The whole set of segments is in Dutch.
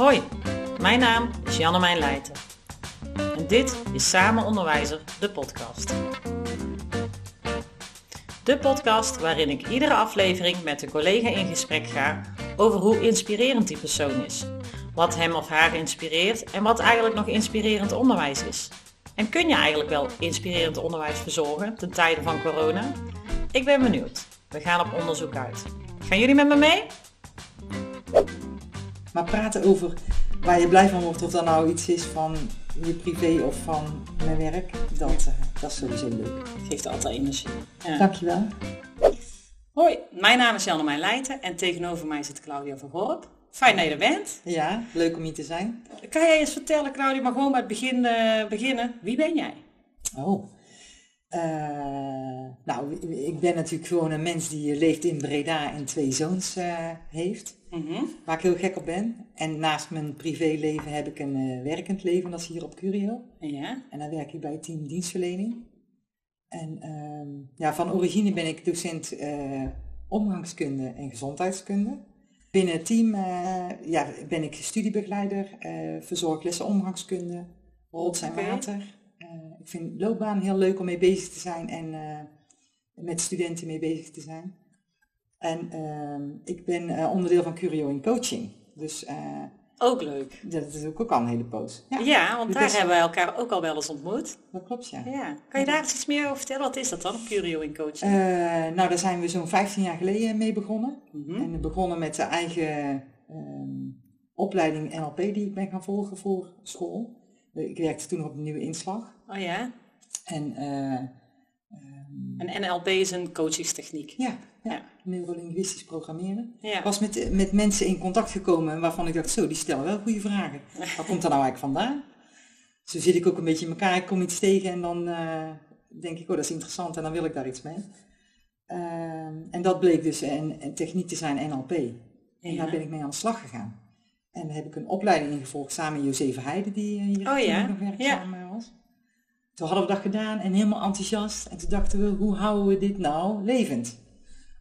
Hoi, mijn naam is Janne Leijten. En dit is Samen Onderwijzer, de podcast. De podcast waarin ik iedere aflevering met een collega in gesprek ga over hoe inspirerend die persoon is. Wat hem of haar inspireert en wat eigenlijk nog inspirerend onderwijs is. En kun je eigenlijk wel inspirerend onderwijs verzorgen ten tijde van corona? Ik ben benieuwd. We gaan op onderzoek uit. Gaan jullie met me mee? Maar praten over waar je blij van wordt, of dat nou iets is van je privé of van mijn werk, dat, uh, dat is sowieso leuk. Geeft altijd energie. Ja. Dankjewel. Hoi, mijn naam is Janne Leijten en tegenover mij zit Claudia van Gorp. Fijn dat je er bent. Ja, leuk om hier te zijn. Kan jij eens vertellen, Claudia, maar gewoon bij het begin uh, beginnen. Wie ben jij? Oh, nou, ik ben natuurlijk gewoon een mens die leeft in Breda en twee zoons uh, heeft. Mm -hmm. Waar ik heel gek op ben. En naast mijn privéleven heb ik een uh, werkend leven, dat is hier op Curio. Ja. En dan werk ik bij team dienstverlening. En uh, ja, van origine ben ik docent omgangskunde en gezondheidskunde. Binnen het team ja, ben ik studiebegeleider, verzorg lessen omgangskunde, rots en water ik vind loopbaan heel leuk om mee bezig te zijn en uh, met studenten mee bezig te zijn. En uh, ik ben uh, onderdeel van Curio in Coaching. Dus, ook leuk. Dat is ook, al een hele poos. Ja, ja want dus daar hebben we elkaar ook al wel eens ontmoet. Dat klopt, ja. ja. Kan je daar iets meer over vertellen? Wat is dat dan, Curio in Coaching? nou, daar zijn we zo'n 15 jaar geleden mee begonnen. Mm -hmm. En begonnen met de eigen um, opleiding NLP die ik ben gaan volgen voor school. Ik werkte toen nog op een nieuwe inslag. Oh ja? En, uh, en NLP is een coachingstechniek. Ja, ja. neurolinguistisch programmeren. Ja. Ik was met, met mensen in contact gekomen waarvan ik dacht, zo, die stellen wel goede vragen. Waar komt dat nou eigenlijk vandaan? Zo zit ik ook een beetje in elkaar, ik kom iets tegen en dan uh, denk ik, oh dat is interessant en dan wil ik daar iets mee. Uh, en dat bleek dus een, een, techniek te zijn NLP. En ja. daar ben ik mee aan de slag gegaan. En daar heb ik een opleiding in gevolgd samen met José Heide, die hier oh, ja? nog werkzaam ja. was. Toen hadden we dat gedaan en helemaal enthousiast. En toen dachten we, hoe houden we dit nou levend?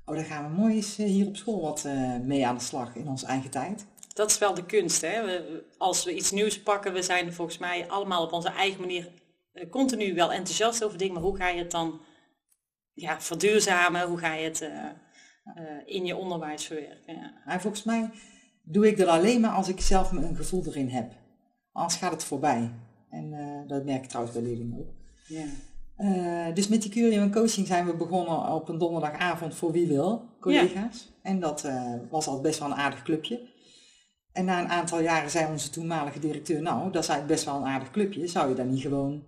Oh, dan gaan we mooi eens hier op school wat uh, mee aan de slag in onze eigen tijd. Dat is wel de kunst, hè? We, als we iets nieuws pakken, we zijn volgens mij allemaal op onze eigen manier uh, continu wel enthousiast over dingen, maar hoe ga je het dan ja, verduurzamen? Hoe ga je het uh, in je onderwijs verwerken? Ja. En volgens mij doe ik dat alleen maar als ik zelf een gevoel erin heb. Anders gaat het voorbij. En uh, dat merk ik trouwens bij leerlingen ook. Ja. Uh, dus met die Curio en coaching zijn we begonnen op een donderdagavond voor wie wil, collega's. Ja. En dat uh, was al best wel een aardig clubje. En na een aantal jaren zei onze toenmalige directeur, nou, dat is eigenlijk best wel een aardig clubje. Zou je daar niet gewoon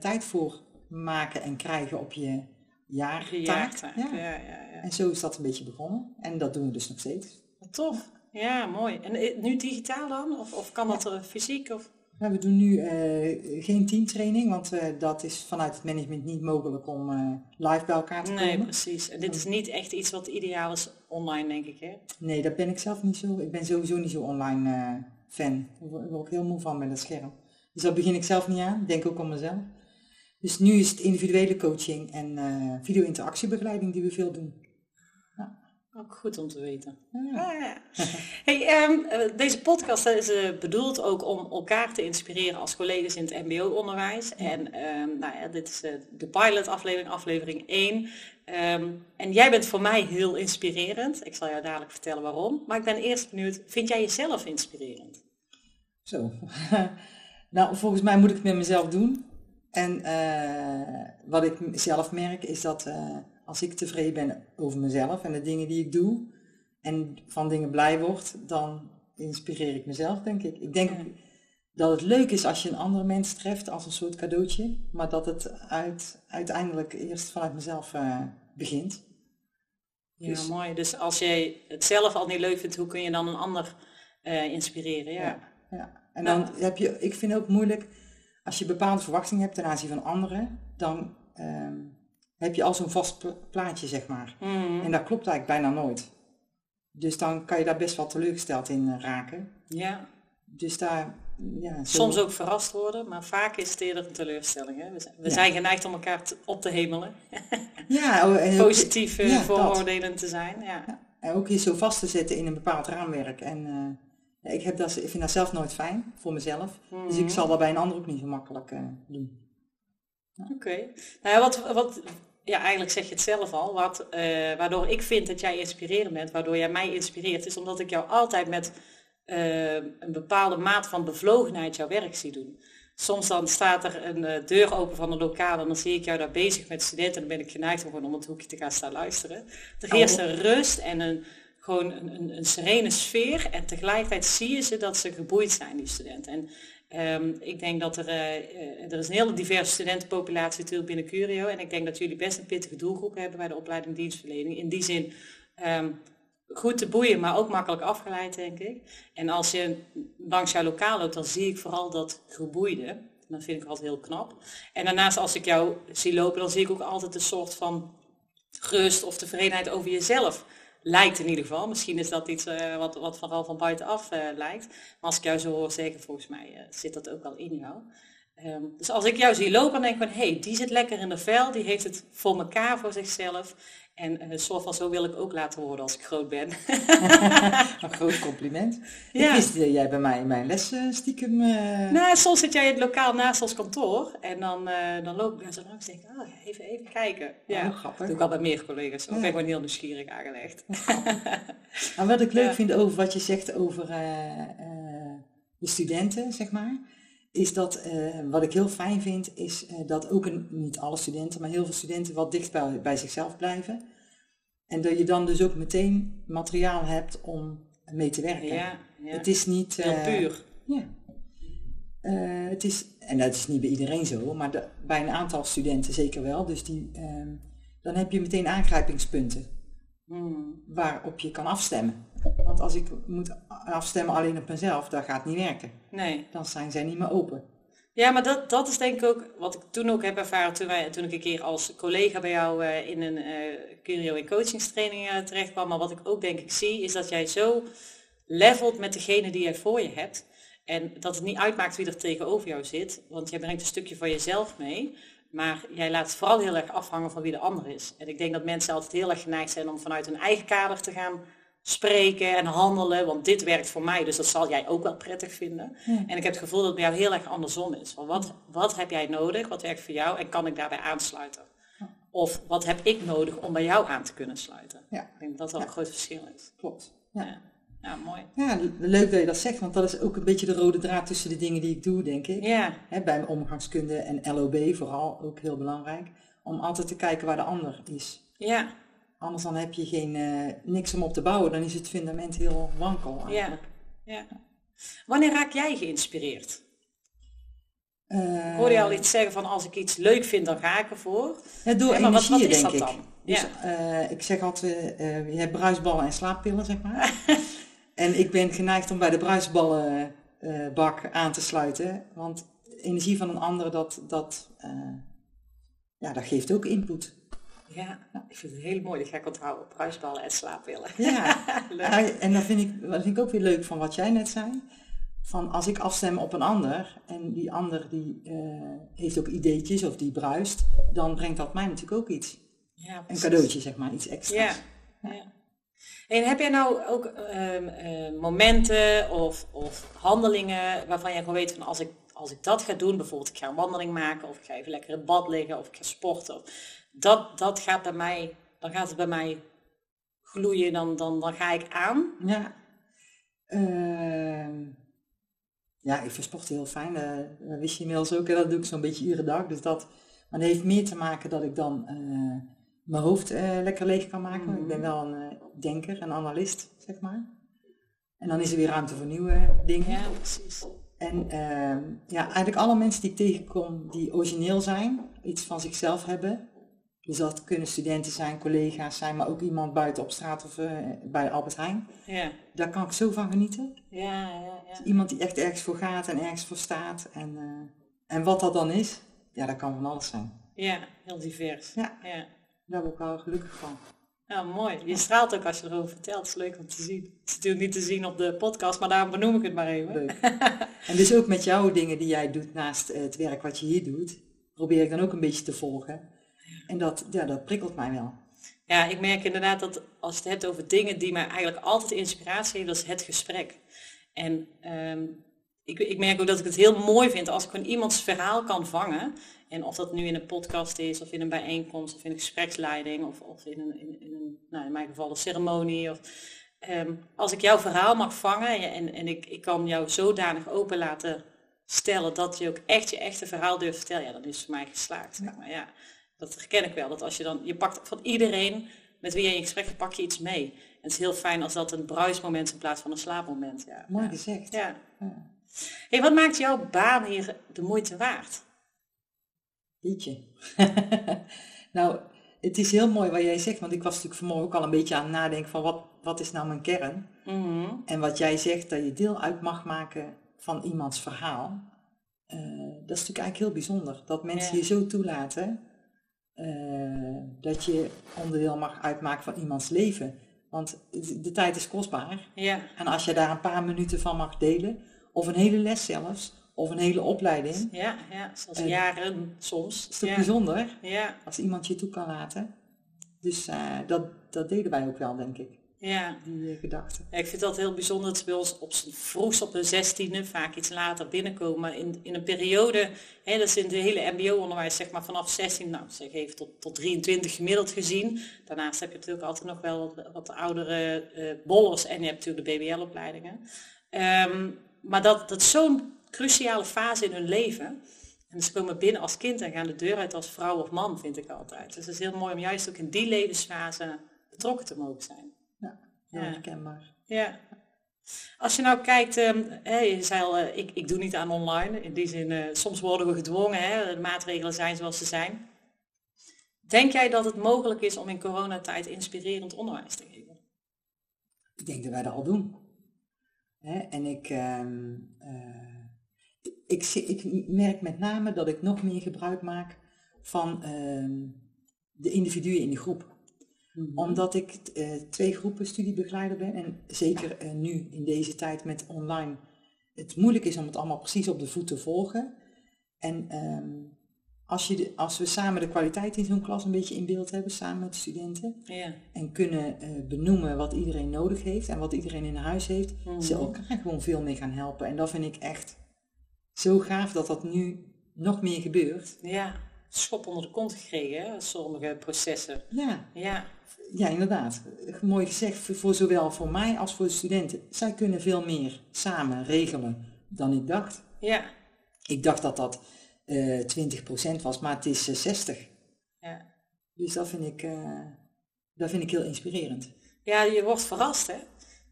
tijd voor maken en krijgen op je jaartaak? Ja. Ja, ja, ja. En zo is dat een beetje begonnen. En dat doen we dus nog steeds. Tof. Ja, mooi. En nu digitaal dan? Of, of kan dat fysiek? Of? Nou, we doen nu uh, geen teamtraining, want uh, dat is vanuit het management niet mogelijk om uh, live bij elkaar te komen. Nee, precies. En dit is niet echt iets wat ideaal is online, denk ik, hè? Nee, dat ben ik zelf niet zo. Ik ben sowieso niet zo online fan. Daar word ik ook heel moe van met dat scherm. Dus dat begin ik zelf niet aan. Denk ook om mezelf. Dus nu is het individuele coaching en video-interactiebegeleiding die we veel doen. Ook goed om te weten. Ja. Hey, um, deze podcast is uh, bedoeld ook om elkaar te inspireren als collega's in het mbo-onderwijs. En um, nou ja, dit is uh, de pilot aflevering, aflevering 1. Um, ehm, en jij bent voor mij heel inspirerend. Ik zal jou dadelijk vertellen waarom. Maar ik ben eerst benieuwd, vind jij jezelf inspirerend? Zo. nou, volgens mij moet ik het met mezelf doen. En uh, wat ik zelf merk is dat als ik tevreden ben over mezelf en de dingen die ik doe en van dingen blij word, dan inspireer ik mezelf, denk ik. Ik denk dat het leuk is als je een andere mens treft als een soort cadeautje, maar dat het uit, uiteindelijk eerst vanuit mezelf uh, begint. Ja, dus, mooi. Dus als jij het zelf al niet leuk vindt, hoe kun je dan een ander uh, inspireren? Ja. ja, ja. En dan nou. heb je, ik vind het ook moeilijk, als je bepaalde verwachtingen hebt ten aanzien van anderen, dan um, heb je al zo'n vast plaatje, zeg maar. Mm. En dat klopt eigenlijk bijna nooit. Dus dan kan je daar best wel teleurgesteld in uh, raken. Ja. Dus daar, ja. Soms ook verrast worden, maar vaak is het eerder een teleurstelling. Hè? We, zijn, we ja. zijn geneigd om elkaar op te hemelen. ja. Oh, en Positief ja, vooroordelen te zijn. Ja. ja. En ook je zo vast te zetten in een bepaald raamwerk. En uh, ik, heb dat, ik vind dat zelf nooit fijn voor mezelf. Dus ik mhm. zal dat bij een ander ook niet zo makkelijk uh, doen. Oké. Okay. Nou wat, wat, ja, eigenlijk zeg je het zelf al. Wat, uh, waardoor ik vind dat jij inspirerend bent, waardoor jij mij inspireert, is omdat ik jou altijd met uh, een bepaalde maat van bevlogenheid jouw werk zie doen. Soms dan staat er een deur open van een lokaal en dan zie ik jou daar bezig met studenten en dan ben ik geneigd om gewoon om het hoekje te gaan staan luisteren. Er heerst een rust en een, gewoon een, een, een, serene sfeer en tegelijkertijd zie je ze dat ze geboeid zijn, die studenten. En um, ik denk dat er, uh, er is een hele diverse studentenpopulatie natuurlijk binnen Curio en ik denk dat jullie best een pittige doelgroep hebben bij de opleiding dienstverlening. In die zin um, goed te boeien, maar ook makkelijk afgeleid, denk ik. En als je langs jouw lokaal loopt, dan zie ik vooral dat geboeide. Dat vind ik altijd heel knap. En daarnaast, als ik jou zie lopen, dan zie ik ook altijd een soort van rust of tevredenheid over jezelf. Lijkt in ieder geval. Misschien is dat iets uh, wat, wat vooral van buitenaf uh, lijkt. Maar als ik jou zo hoor zeggen, volgens mij uh, zit dat ook wel in jou. Um, dus als ik jou zie lopen, dan denk ik van, hé, hey, die zit lekker in de vel, die heeft het voor elkaar voor zichzelf. En uh, soort van zo wil ik ook laten worden als ik groot ben. een groot compliment. Ja. Ik wist uh, jij bij mij in mijn les uh, stiekem... Nou, soms zit jij in het lokaal naast ons kantoor. En dan, dan loop ik daar zo langs en denk ik, oh, even, even kijken. Ja, oh, grappig. Dat doe ik al bij meer collega's. Ja. Ik ben gewoon heel nieuwsgierig aangelegd. en wat ik leuk vind over wat je zegt over de studenten, zeg maar is dat, wat ik heel fijn vind, is dat ook een, niet alle studenten, maar heel veel studenten wat dicht bij, bij zichzelf blijven. En dat je dan dus ook meteen materiaal hebt om mee te werken. Ja, ja. Het is niet... Heel puur. Ja. het is, en dat is niet bij iedereen zo, maar de, bij een aantal studenten zeker wel. Dus die, dan heb je meteen aangrijpingspunten hmm. waarop je kan afstemmen. Want als ik moet afstemmen alleen op mezelf, dat gaat niet werken. Nee. Dan zijn zij niet meer open. Ja, maar dat, dat is denk ik ook wat ik toen ook heb ervaren toen, wij, toen ik een keer als collega bij jou uh, in een uh, Curio in coachingstraining uh, terecht kwam. Maar wat ik ook denk ik zie, is dat jij zo levelt met degene die jij voor je hebt. En dat het niet uitmaakt wie er tegenover jou zit, want jij brengt een stukje van jezelf mee. Maar jij laat het vooral heel erg afhangen van wie de ander is. En ik denk dat mensen altijd heel erg geneigd zijn om vanuit hun eigen kader te gaan spreken en handelen, want dit werkt voor mij, dus dat zal jij ook wel prettig vinden. En ik heb het gevoel dat het bij jou heel erg andersom is. Van wat, wat heb jij nodig, wat werkt voor jou en kan ik daarbij aansluiten? Of wat heb ik nodig om bij jou aan te kunnen sluiten? Ja. Ik denk dat dat een groot verschil is. Klopt. Ja. ja. mooi. Ja, leuk dat je dat zegt, want dat is ook een beetje de rode draad tussen de dingen die ik doe, denk ik. Ja. bij mijn omgangskunde en LOB vooral ook heel belangrijk. Om altijd te kijken waar de ander is. Ja. Anders dan heb je geen, uh, niks om op te bouwen. Dan is het fundament heel wankel. Ja. ja. Wanneer raak jij geïnspireerd? Uh, Hoorde je al iets zeggen van als ik iets leuk vind, dan ga ik ervoor? Ja, door ja, energie, wat, wat is denk dat dan? Dus, ja. Uh, ik zeg altijd, je hebt bruisballen en slaappillen, zeg maar. en ik ben geneigd om bij de bruisballenbak aan te sluiten. Want energie van een ander, dat, dat, ja, dat geeft ook input. Ja, ik vind het heel mooi. Dat ga ik onthouden. Bruisballen en slaapwillen. Ja, en dat vind, ik, dat vind ik ook weer leuk van wat jij net zei. Van als ik afstem op een ander en die ander die uh, heeft ook ideetjes of die bruist, dan brengt dat mij natuurlijk ook iets. Ja, een cadeautje zeg maar, iets extra's. Ja. ja. En heb jij nou ook um, uh, momenten of, of handelingen waarvan jij gewoon weet van als ik, als ik dat ga doen, bijvoorbeeld ik ga een wandeling maken of ik ga even lekker in bad liggen of ik ga sporten. Of, dat, dat gaat bij mij, dan gaat het bij mij gloeien, dan, dan, dan ga ik aan. Ja. Uh, ja, ik vind sport heel fijn. Uh, dat wist je inmiddels ook, dat doe ik zo'n beetje iedere dag. Dus dat, maar dat heeft meer te maken dat ik dan uh, mijn hoofd uh, lekker leeg kan maken. Mm Ik ben wel een denker, een analist, zeg maar. En dan is er weer ruimte voor nieuwe dingen. Ja, precies. En ehm, ja, eigenlijk alle mensen die ik tegenkom die origineel zijn, iets van zichzelf hebben, dus dat kunnen studenten zijn, collega's zijn, maar ook iemand buiten op straat of uh, bij Albert Heijn. Ja. Daar kan ik zo van genieten. Ja, ja, ja. iemand die echt ergens voor gaat en ergens voor staat. En, uh, en wat dat dan is, ja, dat kan van alles zijn. Ja, heel divers. Ja, ja. daar ben ik wel gelukkig van. Ja, mooi. Je straalt ook als je erover vertelt. Het is leuk om te zien. Het is natuurlijk niet te zien op de podcast, maar daarom benoem ik het maar even. Leuk. en dus ook met jouw dingen die jij doet naast het werk wat je hier doet, probeer ik dan ook een beetje te volgen. En dat, ja, dat prikkelt mij wel. Ja, ik merk inderdaad dat als je het hebt over dingen die mij eigenlijk altijd inspiratie geven, dat is het gesprek. En ehm, ik, ik merk ook dat ik het heel mooi vind als ik gewoon iemands verhaal kan vangen. En of dat nu in een podcast is, of in een bijeenkomst, of in een gespreksleiding, of, of in, een, in, in, een, nou in mijn geval een ceremonie. Of, ehm, als ik jouw verhaal mag vangen en, en ik, ik kan jou zodanig open laten stellen dat je ook echt je echte verhaal durft vertellen, ja, dan is het voor mij geslaagd. Zeg maar. ja, dat herken ik wel. Dat als je dan, je pakt van iedereen met wie je in gesprek pak je iets mee. En het is heel fijn als dat een bruismoment is in plaats van een slaapmoment. Ja. Mooi gezegd. Ja. ja. Hey, wat maakt jouw baan hier de moeite waard? Jeetje. nou, het is heel mooi wat jij zegt, want ik was natuurlijk vanmorgen ook al een beetje aan het nadenken van wat, wat is nou mijn kern? Mm En wat jij zegt, dat je deel uit mag maken van iemands verhaal, uh, dat is natuurlijk eigenlijk heel bijzonder. Dat mensen je zo toelaten uh, dat je onderdeel mag uitmaken van iemands leven. Want de tijd is kostbaar. Ja. En als je daar een paar minuten van mag delen, of een hele les zelfs, of een hele opleiding. Ja, ja zoals uh, jaren soms. Is toch bijzonder? Ja. Als iemand je toe kan laten. Dus uh, dat, dat deden wij ook wel, denk ik. Ja. Die gedachten. Ja, ik vind dat heel bijzonder dat ze bij ons op vroegst op de zestiende, vaak iets later binnenkomen. In, in een periode, hè, dat is in de hele mbo-onderwijs, zeg maar vanaf 16, nou zeg even tot, tot 23 gemiddeld gezien. Daarnaast heb je natuurlijk altijd nog wel wat, wat oudere uh, bollers en je hebt natuurlijk de BBL-opleidingen. Um, maar dat, dat zo'n cruciale fase in hun leven. En ze komen binnen als kind en gaan de deur uit als vrouw of man, vind ik altijd. Dus het is heel mooi om juist ook in die levensfase betrokken te mogen zijn. Ja, heel herkenbaar. Ja. Als je nou kijkt, um, je zei al, uh, ik, ik doe niet aan online. In die zin, uh, soms worden we gedwongen, hè, de maatregelen zijn zoals ze zijn. Denk jij dat het mogelijk is om in coronatijd inspirerend onderwijs te geven? Ik denk dat wij dat al doen. Hè? En ik, uh, ik, ik, merk met name dat ik nog meer gebruik maak van uh, de individuen in de groep. Mhm. Omdat ik uh, twee groepen studiebegeleider ben en zeker uh, nu in deze tijd met online het moeilijk is om het allemaal precies op de voet te volgen. En um, als, je de, als we samen de kwaliteit in zo'n klas een beetje in beeld hebben, samen met de studenten, ja. en kunnen uh, benoemen wat iedereen nodig heeft en wat iedereen in huis heeft, mm. ze elkaar gewoon veel mee gaan helpen. En dat vind ik echt zo gaaf dat dat nu nog meer gebeurt. Ja, schop onder de kont gekregen, hè? sommige processen. Ja. ja. Ja, inderdaad. Mooi gezegd, voor zowel voor mij als voor de studenten. Zij kunnen veel meer samen regelen dan ik dacht. Ja. Ik dacht dat dat uh, eh, 20% was, maar het is uh, eh, 60%. Ja. Dus dat vind, ik, uh, dat vind ik heel inspirerend. Ja, je wordt verrast hè.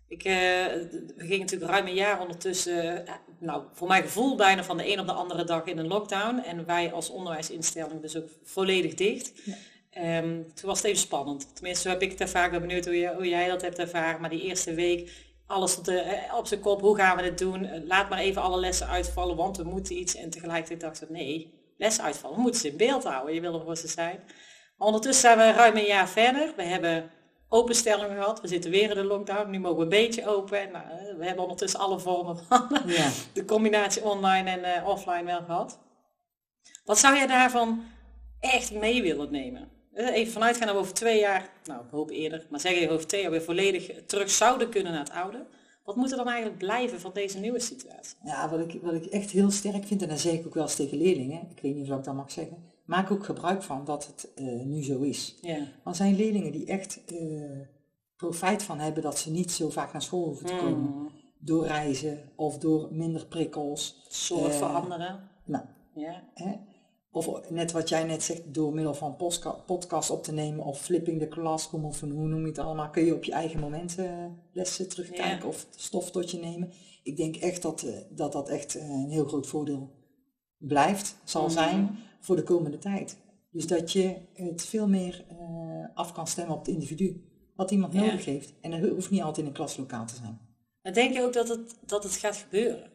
Ik, we gingen natuurlijk ruim een jaar ondertussen, nou voor mijn gevoel bijna van de een op de andere dag in een lockdown. En wij als onderwijsinstelling dus ook volledig dicht. Ja. Um, toen was het even spannend. Tenminste, heb ik het ervaren. Ik ben benieuwd hoe, je, hoe jij dat hebt ervaren. Maar die eerste week alles op, de, eh, op zijn kop, hoe gaan we het doen? Eh, laat maar even alle lessen uitvallen, want we moeten iets. En tegelijkertijd dacht ik, nee, lessen uitvallen, we moeten ze in beeld houden, je wil er voor ze zijn. Maar ondertussen zijn we ruim een jaar verder. We hebben openstellingen gehad, we zitten weer in de lockdown, nu mogen we een beetje open. Nou, eh, we hebben ondertussen alle vormen van ja. de combinatie online en uh, offline wel gehad. Wat zou jij daarvan echt mee willen nemen? Even vanuit gaan dat we over twee jaar, nou ik hoop eerder, maar zeg even over twee jaar weer volledig terug zouden kunnen naar het oude. Wat moet er dan eigenlijk blijven van deze nieuwe situatie? Ja, wat ik, wat ik echt heel sterk vind, en dan zeg ik ook wel eens tegen leerlingen, ik weet niet of ik dat mag zeggen, maak ook gebruik van dat het uh, nu zo is. Ja. Want zijn leerlingen die echt uh, profijt van hebben dat ze niet zo vaak naar school hoeven te komen. Mm. Door reizen of door minder prikkels. Soort uh, veranderen. Nou, ja. Hè? Of net wat jij net zegt, door middel van podcast op te nemen of flipping de classroom of hoe noem je het allemaal, kun je op je eigen momenten lessen terugkijken of stof tot je nemen. Ik denk echt dat eh, dat, dat echt eh, een heel groot voordeel blijft, zal mhm. zijn voor de komende tijd. Dus dat je het veel meer uh, af kan stemmen op het individu, wat iemand nodig heeft. En dat hoeft niet altijd in een klaslokaal te zijn. Maar denk je ook dat het, dat het gaat gebeuren?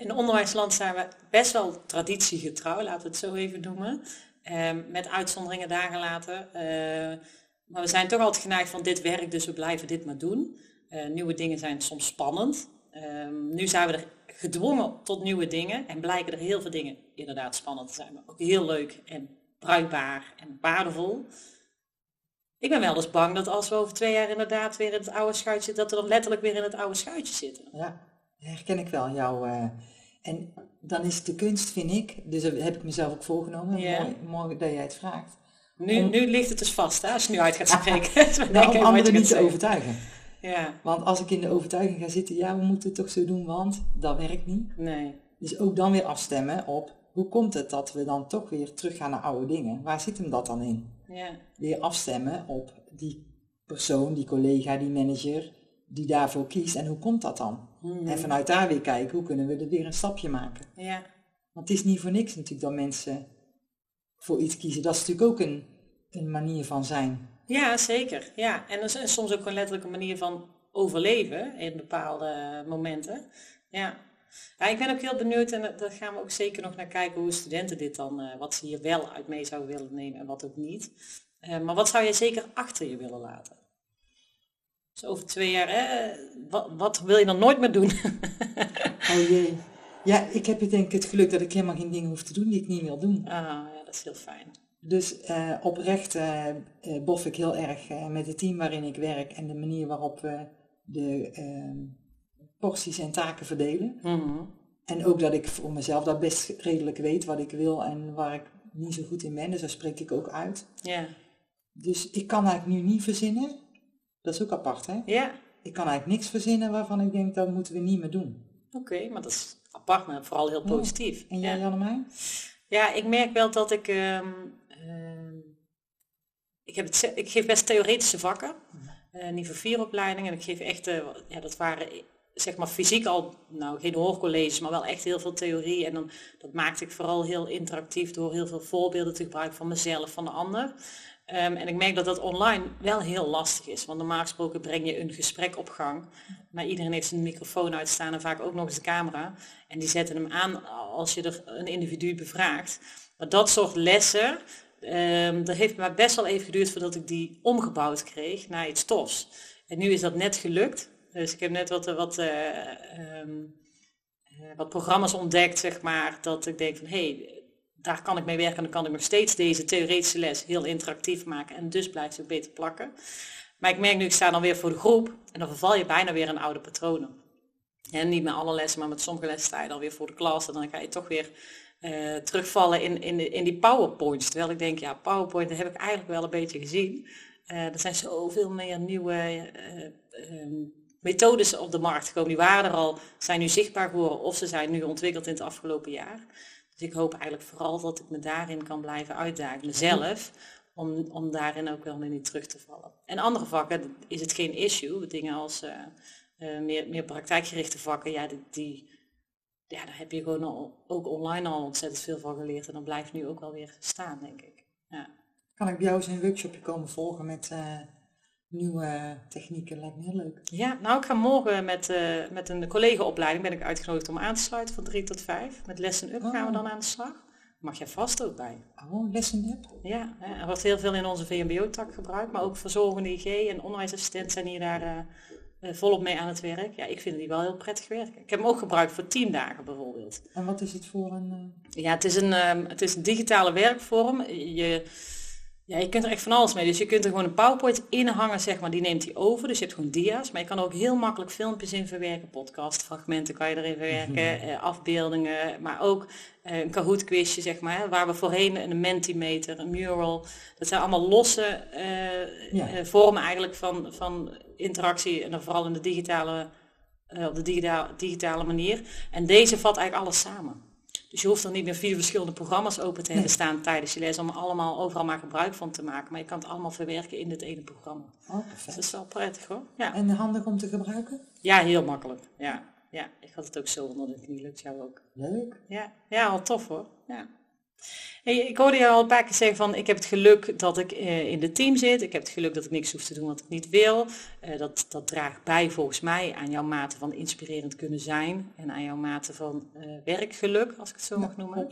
In onderwijsland zijn we best wel traditiegetrouw, laten we het zo even noemen. Ehm, met uitzonderingen daar gelaten. Ehm, maar we zijn toch altijd geneigd van dit werkt, dus we blijven dit maar doen. Uh, nieuwe dingen zijn soms spannend. Ehm, nu zijn we er gedwongen tot nieuwe dingen en blijken er heel veel dingen inderdaad spannend te zijn. Maar ook heel leuk en bruikbaar en waardevol. Ik ben wel eens bang dat als we over twee jaar inderdaad weer in het oude schuitje, dat we dan letterlijk weer in het oude schuitje zitten. Ja, herken ik wel jouw... Uh, en dan is de kunst, vind ik, dus dat heb ik mezelf ook voorgenomen, mooi, mooi dat jij het vraagt. Nu, nu ligt het dus vast, hè, als je nu uit gaat spreken. nou, om anderen niet te overtuigen. Ja. Want als ik in de overtuiging ga zitten, ja, we moeten het toch zo doen, want dat werkt niet. Nee. Dus ook dan weer afstemmen op, hoe komt het dat we dan toch weer terug gaan naar oude dingen? Waar zit hem dat dan in? Ja. Weer afstemmen op die persoon, die collega, die manager, die daarvoor kiest. En hoe komt dat dan? Mhm. En vanuit daar weer kijken, hoe kunnen we er weer een stapje maken? Ja. Want het is niet voor niks natuurlijk dat mensen voor iets kiezen. Dat is natuurlijk ook een, een manier van zijn. Ja, zeker. Ja. En, dat is soms ook een letterlijke manier van overleven in bepaalde momenten. Ja. ja. ik ben ook heel benieuwd en daar gaan we ook zeker nog naar kijken hoe studenten dit dan, uh, wat ze hier wel uit mee zouden willen nemen en wat ook niet. Uh, maar wat zou je zeker achter je willen laten? Dus over twee jaar, hè, wat, wat wil je dan nooit meer doen? oh jee. Ja, ik heb denk ik het geluk dat ik helemaal geen dingen hoef te doen die ik niet wil doen. Ah, ja, dat is heel fijn. Dus uh, oprecht uh, bof ik heel erg met het team waarin ik werk en de manier waarop we de ehm, porties en taken verdelen. Mhm. En ook dat ik voor mezelf dat best redelijk weet wat ik wil en waar ik niet zo goed in ben. Dus daar spreek ik ook uit. Ja. Dus ik kan eigenlijk nu niet verzinnen. Dat is ook apart, hè? Ja. Ik kan eigenlijk niks verzinnen waarvan ik denk dat moeten we niet meer doen. Oké, maar dat is apart, maar vooral heel positief. En jij, ja. Ja, ik merk wel dat ik... Uh, ik, heb het, ik geef best theoretische vakken. Uh, niveau 4 opleidingen. En ik geef echt, uh, ja, dat waren zeg maar fysiek al, nou geen hoorcolleges, maar wel echt heel veel theorie. En dan, dat maakte ik vooral heel interactief door heel veel voorbeelden te gebruiken van mezelf, van de ander. Ehm, en ik merk dat dat online wel heel lastig is. Want normaal gesproken breng je een gesprek op gang. Maar iedereen heeft zijn microfoon uitstaan en vaak ook nog eens de camera. En die zetten hem aan als je er een individu bevraagt. Maar dat soort lessen, um, dat heeft me best wel even geduurd voordat ik die omgebouwd kreeg naar iets tofs. En nu is dat net gelukt. Dus ik heb net wat, wat, uh, um, wat programma's ontdekt, zeg maar, dat ik denk van hé, hey, daar kan ik mee werken en dan kan ik nog steeds deze theoretische les heel interactief maken en dus blijft ze beter plakken. Maar ik merk nu, ik sta dan weer voor de groep en dan verval je bijna weer in oude patronen. En niet met alle lessen, maar met sommige lessen sta je dan weer voor de klas en dan ga je toch weer uh, terugvallen in, in, in die powerpoints. Terwijl ik denk, ja, powerpoint, heb ik eigenlijk wel een beetje gezien. Uh, er zijn zoveel meer nieuwe uh, methodes op de markt gekomen. Die waren er al, zijn nu zichtbaar geworden of ze zijn nu ontwikkeld in het afgelopen jaar. Dus ik hoop eigenlijk vooral dat ik me daarin kan blijven uitdagen, mezelf, om, om daarin ook wel weer niet terug te vallen. En andere vakken is het geen issue, dingen als meer, meer praktijkgerichte vakken, ja, die, die, ja, daar heb je gewoon al, ook online al ontzettend veel van geleerd en dan blijft nu ook wel weer staan, denk ik. Ja. Kan ik bij jou eens een workshopje komen volgen met... Uh nieuwe technieken. Lijkt me heel leuk. Ja, nou ik ga morgen met, uh, met een collega-opleiding ben ik uitgenodigd om aan te sluiten van 3 tot 5. Met Lesson Up gaan we dan aan de slag. Mag jij vast ook bij. Oh, Lesson Up? Ja, er wordt heel veel in onze VMBO-tak gebruikt, maar ook verzorgende IG en onderwijsassistenten zijn hier daar uh, volop mee aan het werk. Ja, ik vind die wel heel prettig werken. Ik heb hem ook gebruikt voor 10 dagen bijvoorbeeld. En wat is het voor een... Ja, het is een, um, het is een digitale werkvorm. Je ja, je kunt er echt van alles mee. Dus je kunt er gewoon een PowerPoint in hangen, zeg maar, die neemt hij over. Dus je hebt gewoon dia's, maar je kan er ook heel makkelijk filmpjes in verwerken. Podcastfragmenten kan je erin verwerken, mhm. eh, afbeeldingen, maar ook eh, een Kahoot quizje, zeg maar, waar we voorheen een Mentimeter, een mural. Dat zijn allemaal losse eh, eh, vormen eigenlijk van, van interactie en dan vooral in de digitale, eh, op de digitale, digitale manier. En deze vat eigenlijk alles samen. Dus je hoeft er niet meer vier verschillende programma's open te hebben staan tijdens je les om allemaal overal maar gebruik van te maken. Maar je kan het allemaal verwerken in dit ene programma. Oh, dus dat is wel prettig hoor. Ja. En handig om te gebruiken? Ja, heel makkelijk. Ja, ja. ik had het ook zo omdat het niet lukt. Jou ook. Leuk. Ja, ja al tof hoor. Ja. Hey, ik hoorde je al een paar keer zeggen van ik heb het geluk dat ik uh, in de team zit. Ik heb het geluk dat ik niks hoef te doen wat ik niet wil. Uh, dat, dat draagt bij volgens mij aan jouw mate van inspirerend kunnen zijn. En aan jouw mate van uh, werkgeluk, als ik het zo mag noemen.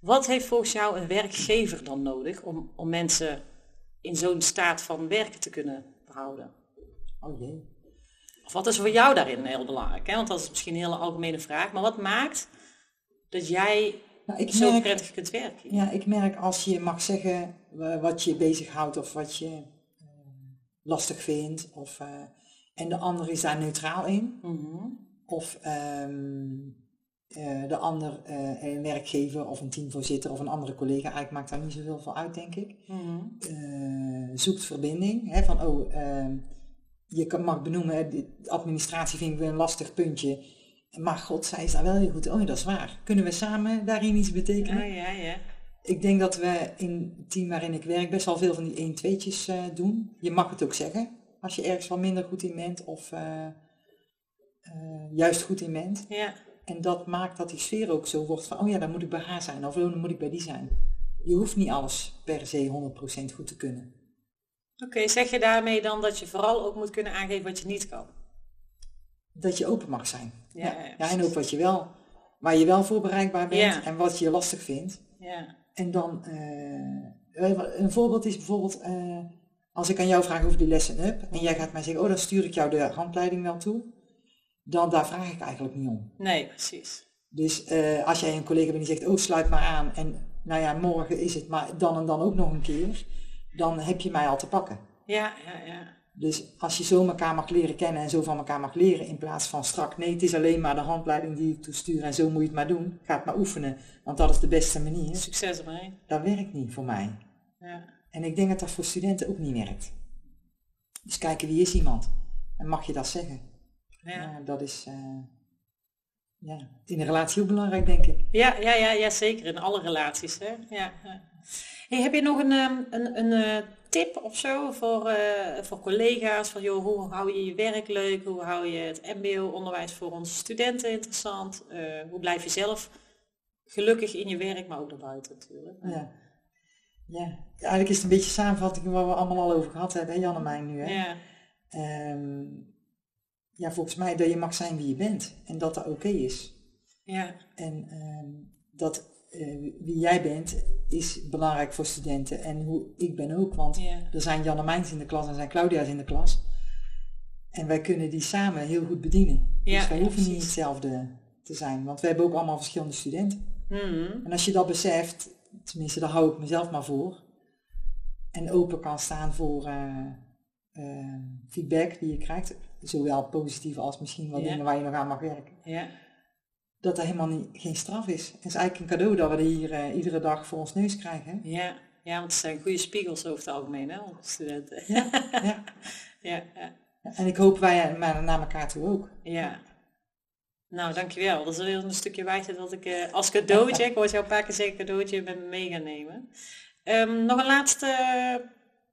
Wat heeft volgens jou een werkgever dan nodig om, om mensen in zo'n staat van werken te kunnen behouden? Oh jee. Of wat is voor jou daarin heel belangrijk? Hè? Want dat is misschien een hele algemene vraag. Maar wat maakt dat jij nou, ik zo merk, prettig kunt werken. Ja, ik merk als je mag zeggen wat je bezighoudt of wat je uh, lastig vindt. Of, uh, en de ander is daar neutraal in. Mm of ehm, eh, de ander, een werkgever of een teamvoorzitter of een andere collega, eigenlijk maakt daar niet zoveel van uit, denk ik. Mm zoekt verbinding, hè, van oh, ehm, je kan, mag benoemen, de administratie vind ik weer een lastig puntje. Maar god, zij is daar wel heel goed. Oh, dat is waar. Kunnen we samen daarin iets betekenen? Ja, ja, ja. Ik denk dat we in het team waarin ik werk best wel veel van die 1-2'tjes uh, doen. Je mag het ook zeggen als je ergens wel minder goed in bent of uh, uh, juist goed in bent. Ja. En dat maakt dat die sfeer ook zo wordt van, oh ja, dan moet ik bij haar zijn of oh, dan moet ik bij die zijn. Je hoeft niet alles per se 100% goed te kunnen. Oké, zeg je daarmee dan dat je vooral ook moet kunnen aangeven wat je niet kan? Dat je open mag zijn. Ja, ja. ja en ook wat je wel, waar je wel voor bereikbaar bent en wat je lastig vindt. Ja. En dan, uh, een voorbeeld is bijvoorbeeld, uh, als ik aan jou vraag over die lesson up en jij gaat mij zeggen, oh dan stuur ik jou de handleiding wel toe dan daar vraag ik eigenlijk niet om. Nee, precies. Dus uh, als jij een collega bent die zegt, oh sluit maar aan en nou ja, morgen is het maar dan en dan ook nog een keer, dan heb je mij al te pakken. Ja, ja, ja. Dus als je zo elkaar mag leren kennen en zo van elkaar mag leren in plaats van strak, nee, het is alleen maar de handleiding die ik toestuur en zo moet je het maar doen, ga het maar oefenen, want dat is de beste manier. Succes ermee. Dat werkt niet voor mij. Ja. En ik denk dat dat voor studenten ook niet werkt. Dus kijken wie is iemand en mag je dat zeggen? Ja. dat is uh, ja, in een relatie ook belangrijk, denk ik. Ja, ja, ja, ja zeker. In alle relaties. Hè? Ja, Hey, heb je nog een, ehm, een, een, een eh, tip of zo voor, uh, voor collega's? Van joh, hoe hou je je werk leuk? Hoe hou je het mbo-onderwijs voor onze studenten interessant? Uh, hoe blijf je zelf gelukkig in je werk, maar ook daarbuiten natuurlijk. Ja. ja, eigenlijk is het een beetje samenvatting waar we allemaal al over gehad hebben, Jan en mij nu. Hè? Ja. Um, ja, volgens mij dat je mag zijn wie je bent en dat dat oké is. Ja. En uh, dat uh, wie jij bent is belangrijk voor studenten en hoe ik ben ook, want er zijn Janne Mijns in de klas en zijn Claudia's in de klas. En wij kunnen die samen heel goed bedienen. Ja, dus wij hoeven niet hetzelfde te zijn, want we hebben ook allemaal verschillende studenten. Mm. En als je dat beseft, tenminste daar hou ik mezelf maar voor, en open kan staan voor uh, feedback die je krijgt, zowel positief als misschien wat dingen waar je nog aan mag werken. Ja. Dat er helemaal niet, geen straf is. Het is eigenlijk een cadeau dat we hier uh, iedere dag voor ons neus krijgen. Ja. ja, want het zijn goede spiegels over het algemeen, hè, onze studenten. Ja, ja. ja, ja. En ik hoop wij maar naar elkaar toe ook. Ja. Nou, dankjewel. Dat is weer een stukje wijsheid dat ik uh, als cadeautje, ik hoor jou een paar keer zeggen cadeautje, met me mee gaan nemen. Um, nog een laatste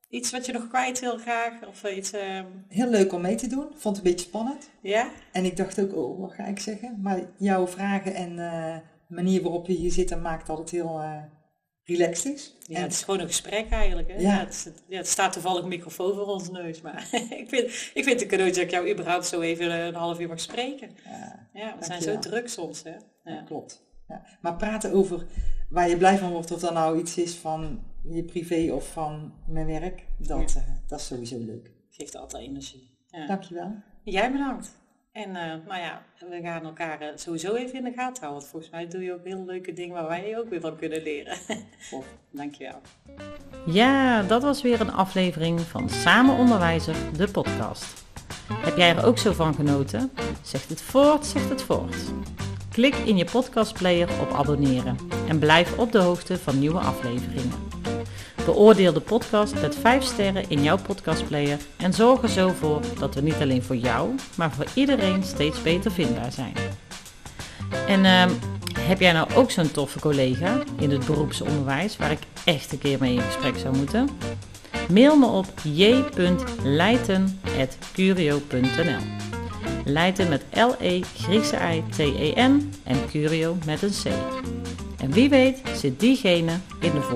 Iets wat je nog kwijt wil graag? Of iets, uh... Heel leuk om mee te doen. Vond het een beetje spannend. Ja? En ik dacht ook, oh, wat ga ik zeggen? Maar jouw vragen en uh, manier waarop je hier zit, maakt dat het heel uh, relaxed is. Ja, het is gewoon een gesprek eigenlijk. Hè? Ja. ja, het, ja het, staat toevallig een microfoon voor ons neus. Maar ik, vind, ik vind het een cadeautje dat ik jou überhaupt zo even een half uur mag spreken. Ja, ja we zijn zo druk soms. Hè? Ja. klopt. Ja. Maar praten over waar je blij van wordt, of dat nou iets is van je privé of van mijn werk, dat, uh, dat is sowieso leuk. Geeft altijd energie. Ja. Dankjewel. Jij bedankt. En uh, nou ja, we gaan elkaar uh, sowieso even in de gaten houden. Want volgens mij doe je ook heel leuke dingen waar wij ook weer van kunnen leren. Dankjewel. Ja, dat was weer een aflevering van Samen Onderwijzer, de podcast. Heb jij er ook zo van genoten? Zegt het voort, zegt het voort. Klik in je podcastplayer op abonneren en blijf op de hoogte van nieuwe afleveringen. Beoordeel de podcast met 5 sterren in jouw podcastplayer en zorg er zo voor dat we niet alleen voor jou, maar voor iedereen steeds beter vindbaar zijn. En uh, heb jij nou ook zo'n toffe collega in het beroepsonderwijs waar ik echt een keer mee in gesprek zou moeten? Mail me op j.leiten.curio.nl Leiten met L-E, Griekse I-T-E-N en Curio met een C. En wie weet zit diegene in de volgende